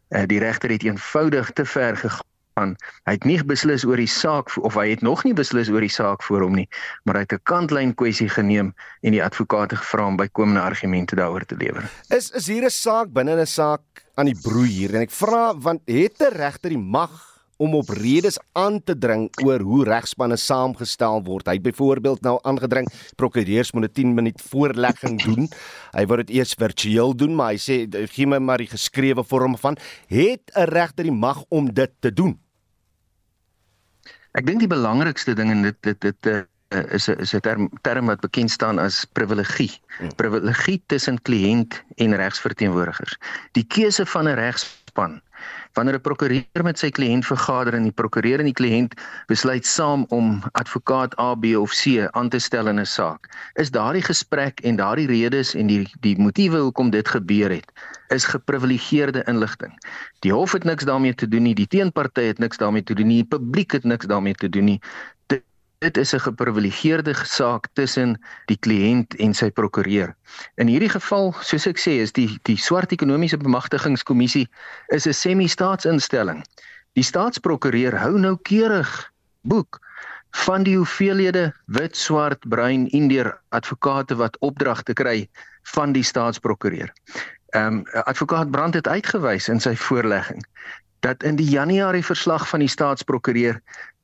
Uh, die regter het eenvoudig te ver gegaan aan hy het nie beslis oor die saak of hy het nog nie beslis oor die saak voor hom nie maar hy het 'n kantlyn kwessie geneem en die advokate gevra om bykomende argumente daaroor te lewer is is hier 'n saak binne 'n saak aan die broei hier en ek vra want het 'n regter die mag om op redes aan te dring oor hoe regspanne saamgestel word. Hy het byvoorbeeld nou aangedring prokureurs moet 'n 10 minuut voorlegging doen. Hy wou dit eers virtueel doen, maar hy sê gee my maar die geskrewe vorm van het 'n regter die mag om dit te doen. Ek dink die belangrikste ding in dit dit dit uh, is 'n is 'n term term wat bekend staan as privilegie. Hmm. Privilegie tussen kliënt en regsverteenwoordigers. Die keuse van 'n regspan Wanneer 'n prokureur met sy kliënt vergader en die prokureur en die kliënt besluit saam om advokaat A, B of C aan te stel in 'n saak, is daardie gesprek en daardie redes en die die motiewe hoekom dit gebeur het, is geprivilegeerde inligting. Die hof het niks daarmee te doen nie, die teenparty het niks daarmee te doen nie, die publiek het niks daarmee te doen nie dit is 'n geprivilegeerde saak tussen die kliënt en sy prokureur. In hierdie geval, soos ek sê, is die die swart ekonomiese bemagtigingskommissie is 'n semi-staatsinstelling. Die staatsprokureur hou nou keurig boek van die hoeveelhede wit, swart, bruin, indier advokate wat opdragte kry van die staatsprokureur. Ehm um, advokaat Brand het uitgewys in sy voorlegging dat in die Januarie verslag van die staatsprokureur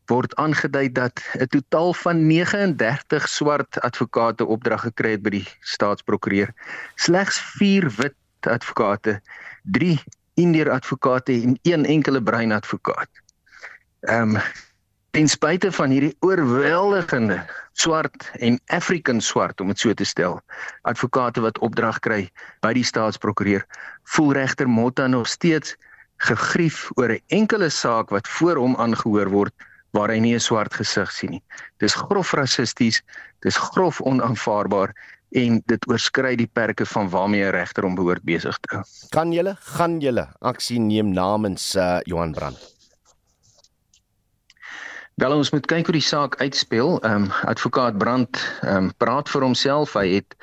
word aangedui dat 'n totaal van 39 swart advokate opdrag gekry het by die staatsprokureur. Slegs 4 wit advokate, 3 indier advokate en een enkele bruin advokaat. Ehm um, ten spyte van hierdie oorweldigende swart en African swart om dit so te stel, advokate wat opdrag kry by die staatsprokureur, voel regter Motta nog steeds gegrief oor 'n enkele saak wat voor hom aangehoor word waar hy nie 'n swart gesig sien nie. Dis grof rassisties, dis grof onaanvaarbaar en dit oorskry die perke van waarmee 'n regter hom behoort besig te hou. Kan julle gaan julle aksie neem namens uh, Johan Brand? Wel ons moet kyk hoe die saak uitspeel. Ehm um, advokaat Brand ehm um, praat vir homself. Hy het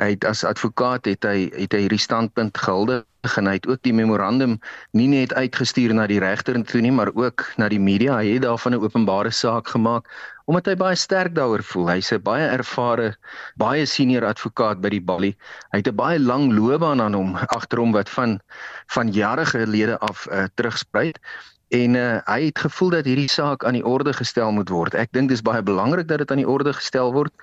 hy het as advokaat het hy het hy hierdie standpunt gehuldig en hy het ook die memorandum nie net uitgestuur na die regter toe nie maar ook na die media hy het daarvan 'n openbare saak gemaak omdat hy baie sterk daaroor voel hy's 'n baie ervare baie senior advokaat by die Bali hy het 'n baie lang loopbaan aan hom agter hom wat van van jare gelede af uh, terugspruit en uh, hy het gevoel dat hierdie saak aan die orde gestel moet word ek dink dis baie belangrik dat dit aan die orde gestel word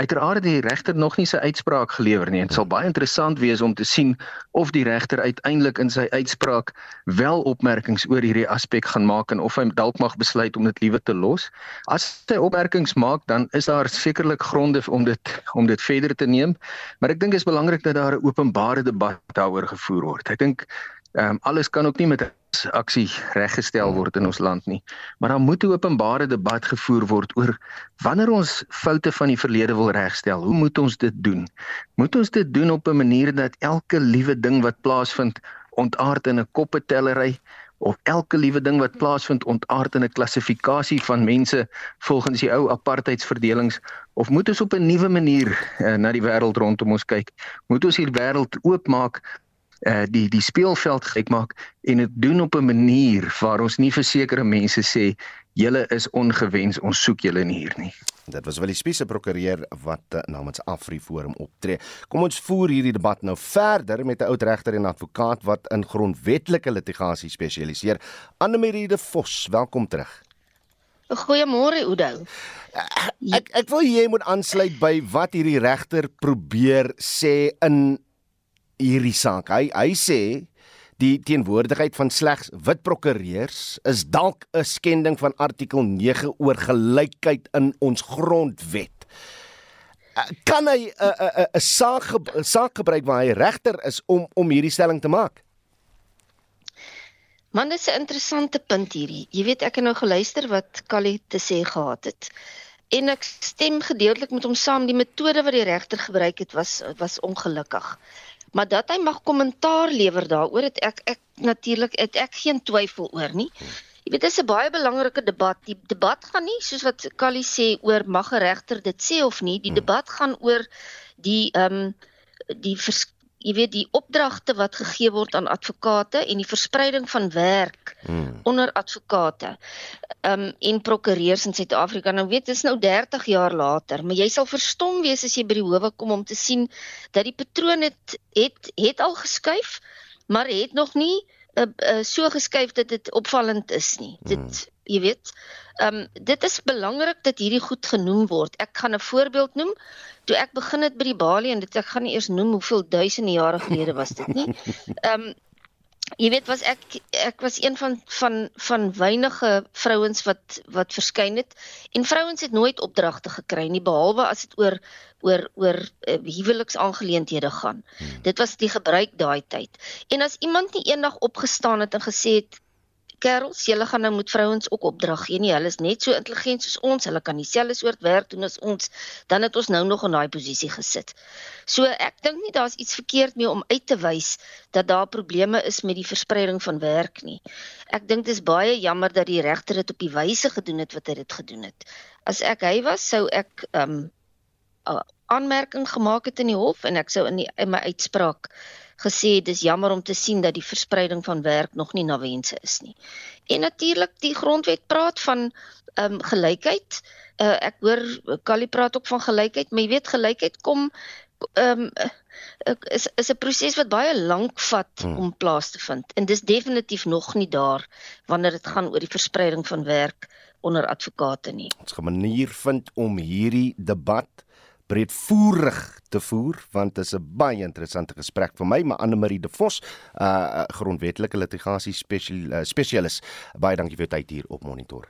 Uiteraard die regter nog nie sy uitspraak gelewer nie. Dit sal baie interessant wees om te sien of die regter uiteindelik in sy uitspraak wel opmerkings oor hierdie aspek gaan maak en of hy dalk mag besluit om dit liewer te los. As hy opmerkings maak, dan is daar sekerlik gronde om dit om dit verder te neem, maar ek dink dit is belangrik dat daar 'n openbare debat daaroor gevoer word. Ek dink ehm um, alles kan ook nie met aksie reggestel word in ons land nie. Maar daar moet 'n openbare debat gevoer word oor wanneer ons foute van die verlede wil regstel. Hoe moet ons dit doen? Moet ons dit doen op 'n manier dat elke liewe ding wat plaasvind ontaard in 'n koppetellery of elke liewe ding wat plaasvind ontaard in 'n klassifikasie van mense volgens die ou apartheidsverdelings of moet ons op 'n nuwe manier uh, na die wêreld rondom ons kyk? Moet ons hier wêreld oopmaak uh die die speelveld gek maak en dit doen op 'n manier waar ons nie vir sekere mense sê julle is ongewens ons soek julle nie hier nie. Dit was wel die spiese prokureur wat uh, namens Afriforum optree. Kom ons voer hierdie debat nou verder met 'n oud regter en advokaat wat in grondwetlike litigasie spesialiseer. Annelie de Vos, welkom terug. Goeiemôre Oudo. Eh, ek ek wil jy moet aansluit by wat hierdie regter probeer sê in hierdie saak. Hy hy sê die teenwoordigheid van slegs wit prokureurs is dalk 'n skending van artikel 9 oor gelykheid in ons grondwet. Eh, kan hy 'n 'n saak 'n saak gebruik waar hy regter is om om hierdie stelling te maak? Man, dit is 'n interessante punt hierdie. Jy weet ek het nou geluister wat Callie te sê gehad het. En ek stem gedeeltelik met hom saam. Die metode wat die regter gebruik het was was ongelukkig maar dat hy mag kommentaar lewer daaroor het ek ek natuurlik het ek geen twyfel oor nie. Jy weet dit is 'n baie belangrike debat. Die debat gaan nie soos wat Callie sê oor mag 'n regter dit sê of nie. Die debat gaan oor die ehm um, die jy weet die opdragte wat gegee word aan advokate en die verspreiding van werk hmm. onder advokate um, en prokureurs in Suid-Afrika. Nou weet dis nou 30 jaar later, maar jy sal verstom wees as jy by die howe kom om te sien dat die patroon het het, het al geskuif, maar het nog nie uh, uh, so geskuif dat dit opvallend is nie. Hmm. Dit jy weet, ehm um, dit is belangrik dat hierdie goed genoem word. Ek gaan 'n voorbeeld noem toe ek begin het by die Bali en dit ek gaan nie eers noem hoeveel duisende jare gelede was dit nie. Ehm um, jy weet was ek ek was een van van van weinige vrouens wat wat verskyn het en vrouens het nooit opdragte gekry nie behalwe as dit oor oor oor uh, huweliksaangeleenthede gaan. Hmm. Dit was die gebruik daai tyd. En as iemand nie eendag opgestaan het en gesê het kerels, julle gaan nou met vrouens ook opdrag gee nie. Hulle is net so intelligent soos ons. Hulle kan dieselfde soort werk doen as ons. Dan het ons nou nog in daai posisie gesit. So ek dink nie daar's iets verkeerd mee om uit te wys dat daar probleme is met die verspreiding van werk nie. Ek dink dit is baie jammer dat die regter dit op die wyse gedoen het wat hy dit gedoen het. As ek hy was, sou ek ehm um, aanmerking gemaak het in die hof en ek sou in, die, in my uitspraak gesê dis jammer om te sien dat die verspreiding van werk nog nie na wense is nie. En natuurlik die grondwet praat van ehm um, gelykheid. Uh, ek hoor Kali praat ook van gelykheid, maar jy weet gelykheid kom ehm um, is is 'n proses wat baie lank vat hmm. om plaas te vind en dis definitief nog nie daar wanneer dit gaan oor die verspreiding van werk onder advokate nie. Ons gaan 'n manier vind om hierdie debat breedvoerig te voer want dit is 'n baie interessante gesprek vir my maar Anne Marie de Vos uh grondwetlike litigasie spesial uh, spesialis baie dankie vir u tyd hier op monitor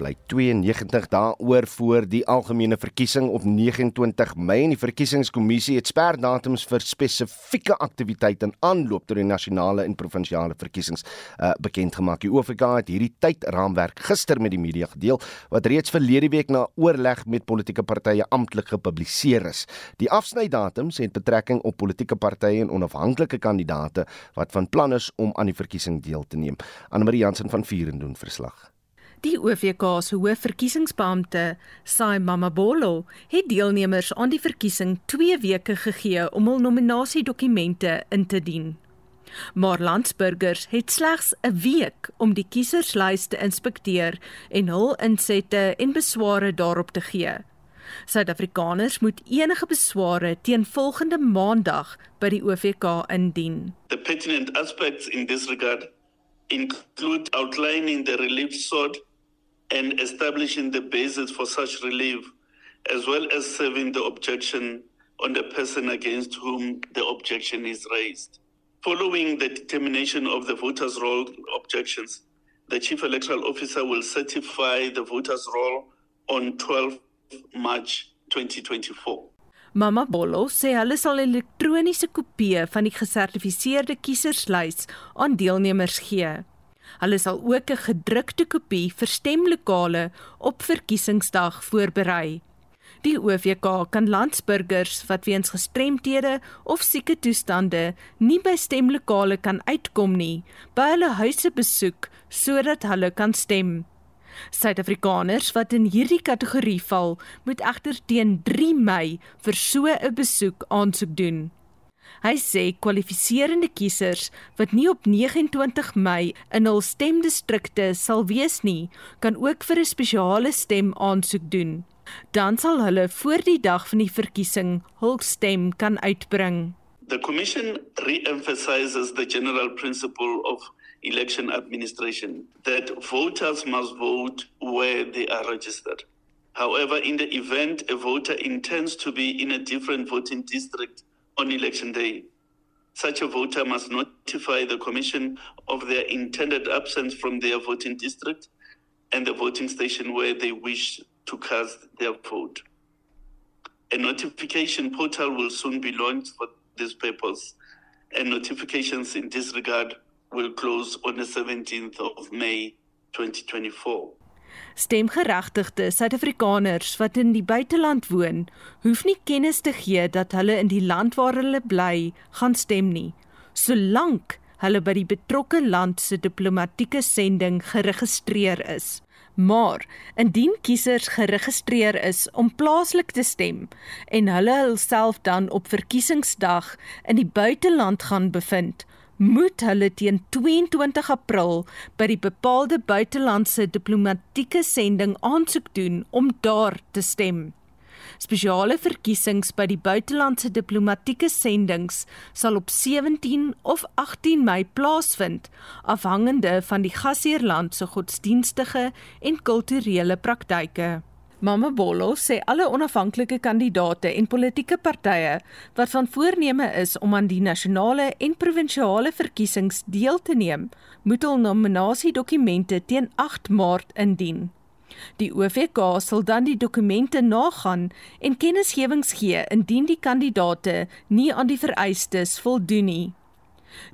bly 92 daaroor voor die algemene verkiesing op 29 Mei en die verkiesingskommissie het sperdatums vir spesifieke aktiwiteite in aanloop tot die nasionale en provinsiale verkiesings uh, bekend gemaak. Die OFK het hierdie tydraamwerk gister met die media gedeel wat reeds verlede week na oorleg met politieke partye amptelik gepubliseer is. Die afsnydatums het betrekking op politieke partye en onafhanklike kandidaate wat van plan is om aan die verkiesing deel te neem. Anne Marie Jansen van Vuren doen verslag. Die OVK se hoof verkiesingsbeampte, Sai Mamabolo, het deelnemers aan die verkiesing 2 weke gegee om hul nominasiedokumente in te dien. Maar landsburgers het slegs 'n week om die kieserslys te inspekteer en hul insette en besware daarop te gee. Suid-Afrikaners moet enige besware teen volgende maandag by die OVK indien. The pertinent aspects in this regard include outlining the relief sought and establishing the basis for such relief, as well as serving the objection on the person against whom the objection is raised. Following the determination of the voters' roll objections, the Chief Electoral Officer will certify the voters' roll on 12 March 2024. Mama Bolo sê hulle sal elektroniese kopieë van die gesertifiseerde kieserslys aan deelnemers gee. Hulle sal ook 'n gedrukte kopie vir stemlokale op verkiesingsdag voorberei. Die OVK kan landsburgers wat weens gestremthede of sieke toestande nie by stemlokale kan uitkom nie, by hulle huise besoek sodat hulle kan stem. Suid-Afrikaners wat in hierdie kategorie val, moet egter teen 3 Mei vir so 'n besoek aansoek doen. Hy sê kwalifiserende kiesers wat nie op 29 Mei in hul stemdistrikte sal wees nie, kan ook vir 'n spesiale stem aansoek doen. Dan sal hulle voor die dag van die verkiesing hul stem kan uitbring. The commission re-emphasizes the general principle of election administration that voters must vote where they are registered. However, in the event a voter intends to be in a different voting district on election day. Such a voter must notify the Commission of their intended absence from their voting district and the voting station where they wish to cast their vote. A notification portal will soon be launched for this purpose, and notifications in this regard will close on the 17th of May 2024. Stemgeregtigde Suid-Afrikaners wat in die buiteland woon, hoef nie kennis te gee dat hulle in die land waar hulle bly gaan stem nie, solank hulle by die betrokke land se diplomatieke sending geregistreer is. Maar indien kiesers geregistreer is om plaaslik te stem en hulle hulself dan op verkiesingsdag in die buiteland gaan bevind, moet hulle teen 22 April by die bepaalde buitelandse diplomatieke sending aansoek doen om daar te stem. Spesiale verkiesings by die buitelandse diplomatieke sendings sal op 17 of 18 Mei plaasvind, afhangende van die gasheerland se godsdienstige en kulturele praktyke. Mamabolo sê alle onafhanklike kandidate en politieke partye wat van voorneme is om aan die nasionale en provinsiale verkiesings deel te neem, moet hul nominasiedokumente teen 8 Maart indien. Die OVK sal dan die dokumente nagaan en kennisgewings gee indien die kandidaate nie aan die vereistes voldoen nie.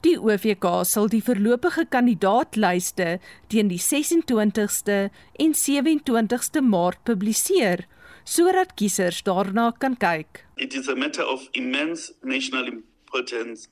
Die OVK sal die voorlopige kandidaatlyste teen die 26ste en 27ste Maart publiseer sodat kiesers daarna kan kyk. It is a matter of immense national importance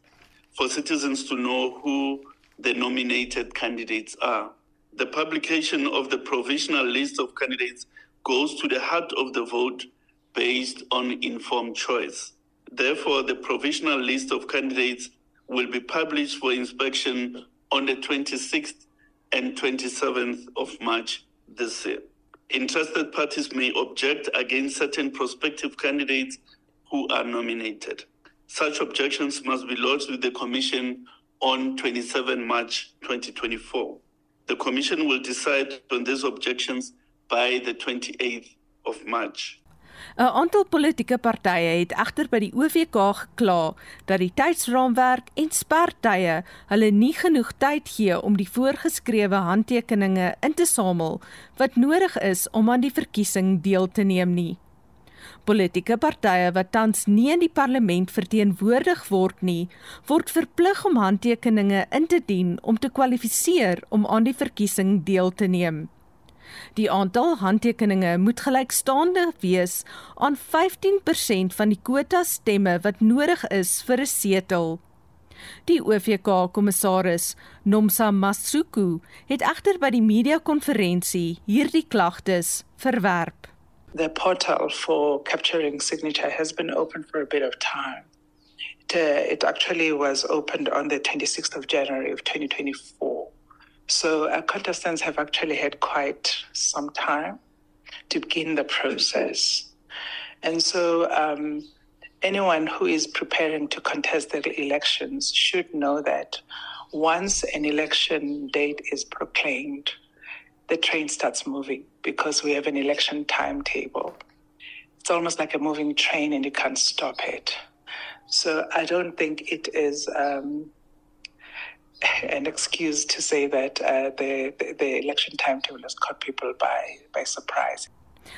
for citizens to know who the nominated candidates are. The publication of the provisional list of candidates goes to the heart of the vote based on informed choice. Therefore, the provisional list of candidates will be published for inspection on the 26th and 27th of March this year. Interested parties may object against certain prospective candidates who are nominated. Such objections must be lodged with the Commission on 27 March 2024. The Commission will decide on these objections by the 28th of March. 'n Aantal politieke partye het egter by die OVK gekla dat die tydsraamwerk en spertye hulle nie genoeg tyd gee om die voorgeskrewe handtekeninge in te samel wat nodig is om aan die verkiesing deel te neem nie. Politieke partye wat tans nie in die parlement verteenwoordig word nie, word verplig om handtekeninge in te dien om te kwalifiseer om aan die verkiesing deel te neem. Die aantal handtekeninge moet gelykstaande wees aan 15% van die kwota stemme wat nodig is vir 'n setel. Die OVK-kommissaris, Nomsa Masuku, het egter by die media-konferensie hierdie klagtes verwerp. The portal for capturing signature has been open for a bit of time. It, uh, it actually was opened on the 26th of January of 2024. So our contestants have actually had quite some time to begin the process. And so um, anyone who is preparing to contest the elections should know that once an election date is proclaimed, the train starts moving because we have an election timetable. It's almost like a moving train and you can't stop it. So I don't think it is um, an excuse to say that uh, the, the the election timetable has caught people by by surprise.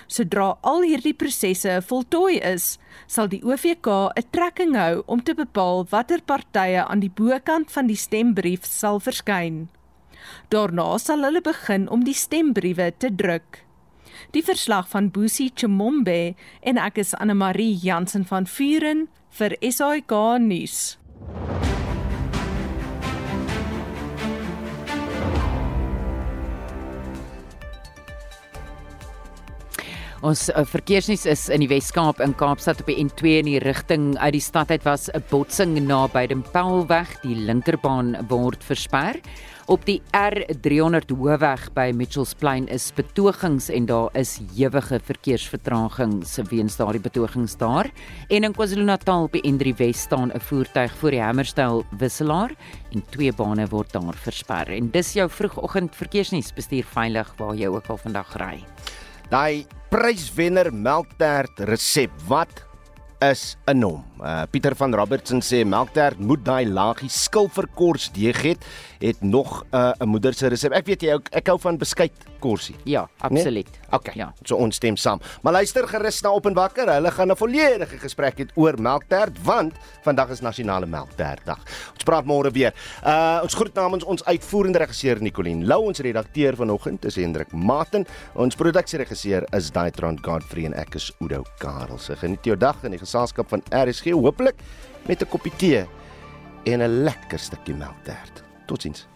Sodra al hierdie prosesse voltooi is, sal die OVK 'n trekking hou om te bepaal watter partye aan die bokant van die stembrief sal verskyn. Daarna sal hulle begin om die stembriewe te druk. Die verslag van Busi Chimombe en ek is Anne Marie Jansen van Vuren vir SAK nuus. Ons uh, verkeersnuus is in die Wes-Kaap in Kaapstad op die N2 in die rigting uit die stad uit was 'n botsing na by die linkerbaan word versper. Op die R300 hoofweg by Mitchells Plain is betogings en daar is ewige verkeersvertragings weens daardie betogings daar. En in KwaZulu-Natal op die N3 Wes staan 'n voertuig voor die Hammerstyl wisselaar en twee bane word daar versper. En dis jou vroegoggend verkeersnuus, bestuur veilig waar jy ook al vandag ry. Daai pryswenner melktert resep. Wat is in hom? Uh, Pieter van Robertson sê melktert moet daai laagie skilverkors deeg het, het nog 'n uh, moeder se resep. Ek weet jy ook, ek hou van beskuit korsie. Ja, absoluut. Nee? Okay. Ja. So ons stem saam. Maar luister gerus na op en wakker. Hulle gaan 'n volledige gesprek hê oor melktert want vandag is nasionale melktertdag. Ons praat môre weer. Uh ons groet namens ons uitvoerende regisseur Nicoline Lou, ons redakteur vanoggend is Hendrik Maten, ons produksieregisseur is Daitron Godfrey en ek is Udo Karel. Se geniet jou dag in die geselskap van RSG hopelik met 'n koppie tee en 'n lekker stukkie melktert. Totsiens.